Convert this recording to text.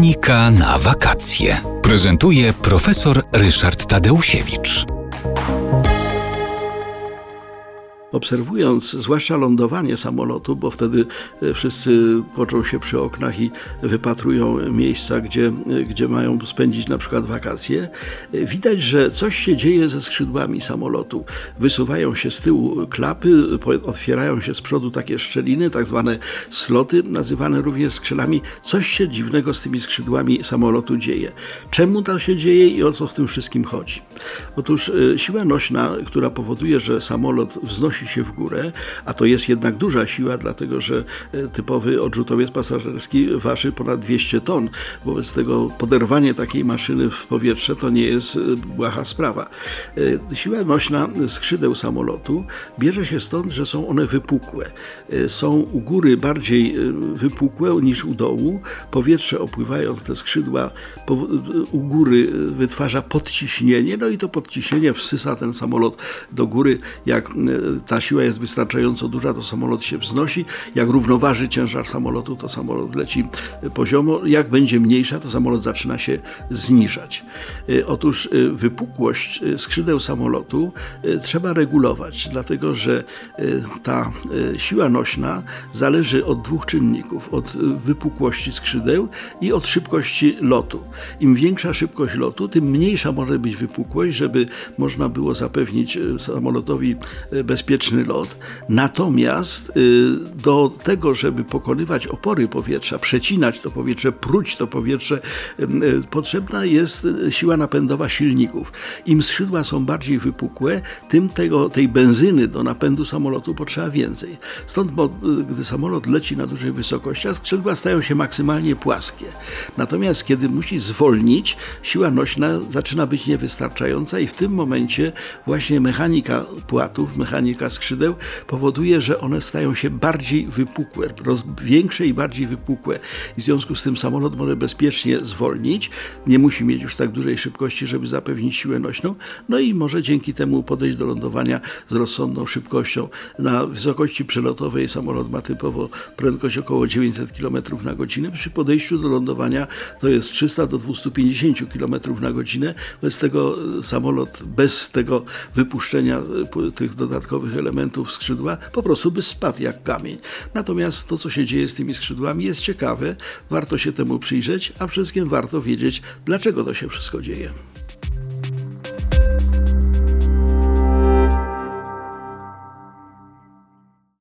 Technika na wakacje. Prezentuje profesor Ryszard Tadeusiewicz. Obserwując zwłaszcza lądowanie samolotu, bo wtedy e, wszyscy począ się przy oknach i wypatrują miejsca, gdzie, e, gdzie mają spędzić na przykład wakacje, e, widać, że coś się dzieje ze skrzydłami samolotu. Wysuwają się z tyłu klapy, otwierają się z przodu takie szczeliny, tak zwane sloty, nazywane również skrzydłami. Coś się dziwnego z tymi skrzydłami samolotu dzieje. Czemu to się dzieje i o co w tym wszystkim chodzi? Otóż siła nośna, która powoduje, że samolot wznosi się w górę, a to jest jednak duża siła, dlatego że e, typowy odrzutowiec pasażerski waży ponad 200 ton. Wobec tego poderwanie takiej maszyny w powietrze to nie jest e, błaha sprawa. Siła nośna skrzydeł samolotu bierze się stąd, że są one wypukłe. Są u góry bardziej wypukłe niż u dołu. Powietrze opływając te skrzydła u góry wytwarza podciśnienie, no i to podciśnienie wsysa ten samolot do góry, jak ta siła jest wystarczająco duża, to samolot się wznosi. Jak równoważy ciężar samolotu, to samolot leci poziomo. Jak będzie mniejsza, to samolot zaczyna się zniżać. E, otóż e, wypukłość e, skrzydeł samolotu trzeba regulować, dlatego że ta siła nośna zależy od dwóch czynników: od wypukłości skrzydeł i od szybkości lotu. Im większa szybkość lotu, tym mniejsza może być wypukłość, żeby można było zapewnić samolotowi bezpieczeństwo bezpieczny lot. Natomiast y, do tego, żeby pokonywać opory powietrza, przecinać to powietrze, pruć to powietrze, potrzebna jest siła napędowa silników. Im skrzydła są bardziej wypukłe, tym tego, tej benzyny do napędu samolotu potrzeba więcej. Stąd, bo, gdy samolot leci na dużej wysokości, skrzydła stają się maksymalnie płaskie. Natomiast kiedy musi zwolnić, siła nośna zaczyna być niewystarczająca i w tym momencie właśnie mechanika płatów, mechanika skrzydeł powoduje, że one stają się bardziej wypukłe, większe i bardziej wypukłe. W związku z tym samolot może bezpiecznie zwolnić, nie musi mieć już tak dużej szybkości, żeby zapewnić siłę nośną, no i może dzięki temu podejść do lądowania z rozsądną szybkością. Na wysokości przelotowej samolot ma typowo prędkość około 900 km na godzinę. Przy podejściu do lądowania to jest 300 do 250 km na godzinę. Bez tego samolot, bez tego wypuszczenia e, tych dodatkowych elementów skrzydła, po prostu by spadł jak kamień. Natomiast to, co się dzieje z tymi skrzydłami, jest ciekawe, warto się temu przyjrzeć, a przede wszystkim warto wiedzieć, dlaczego to się wszystko dzieje.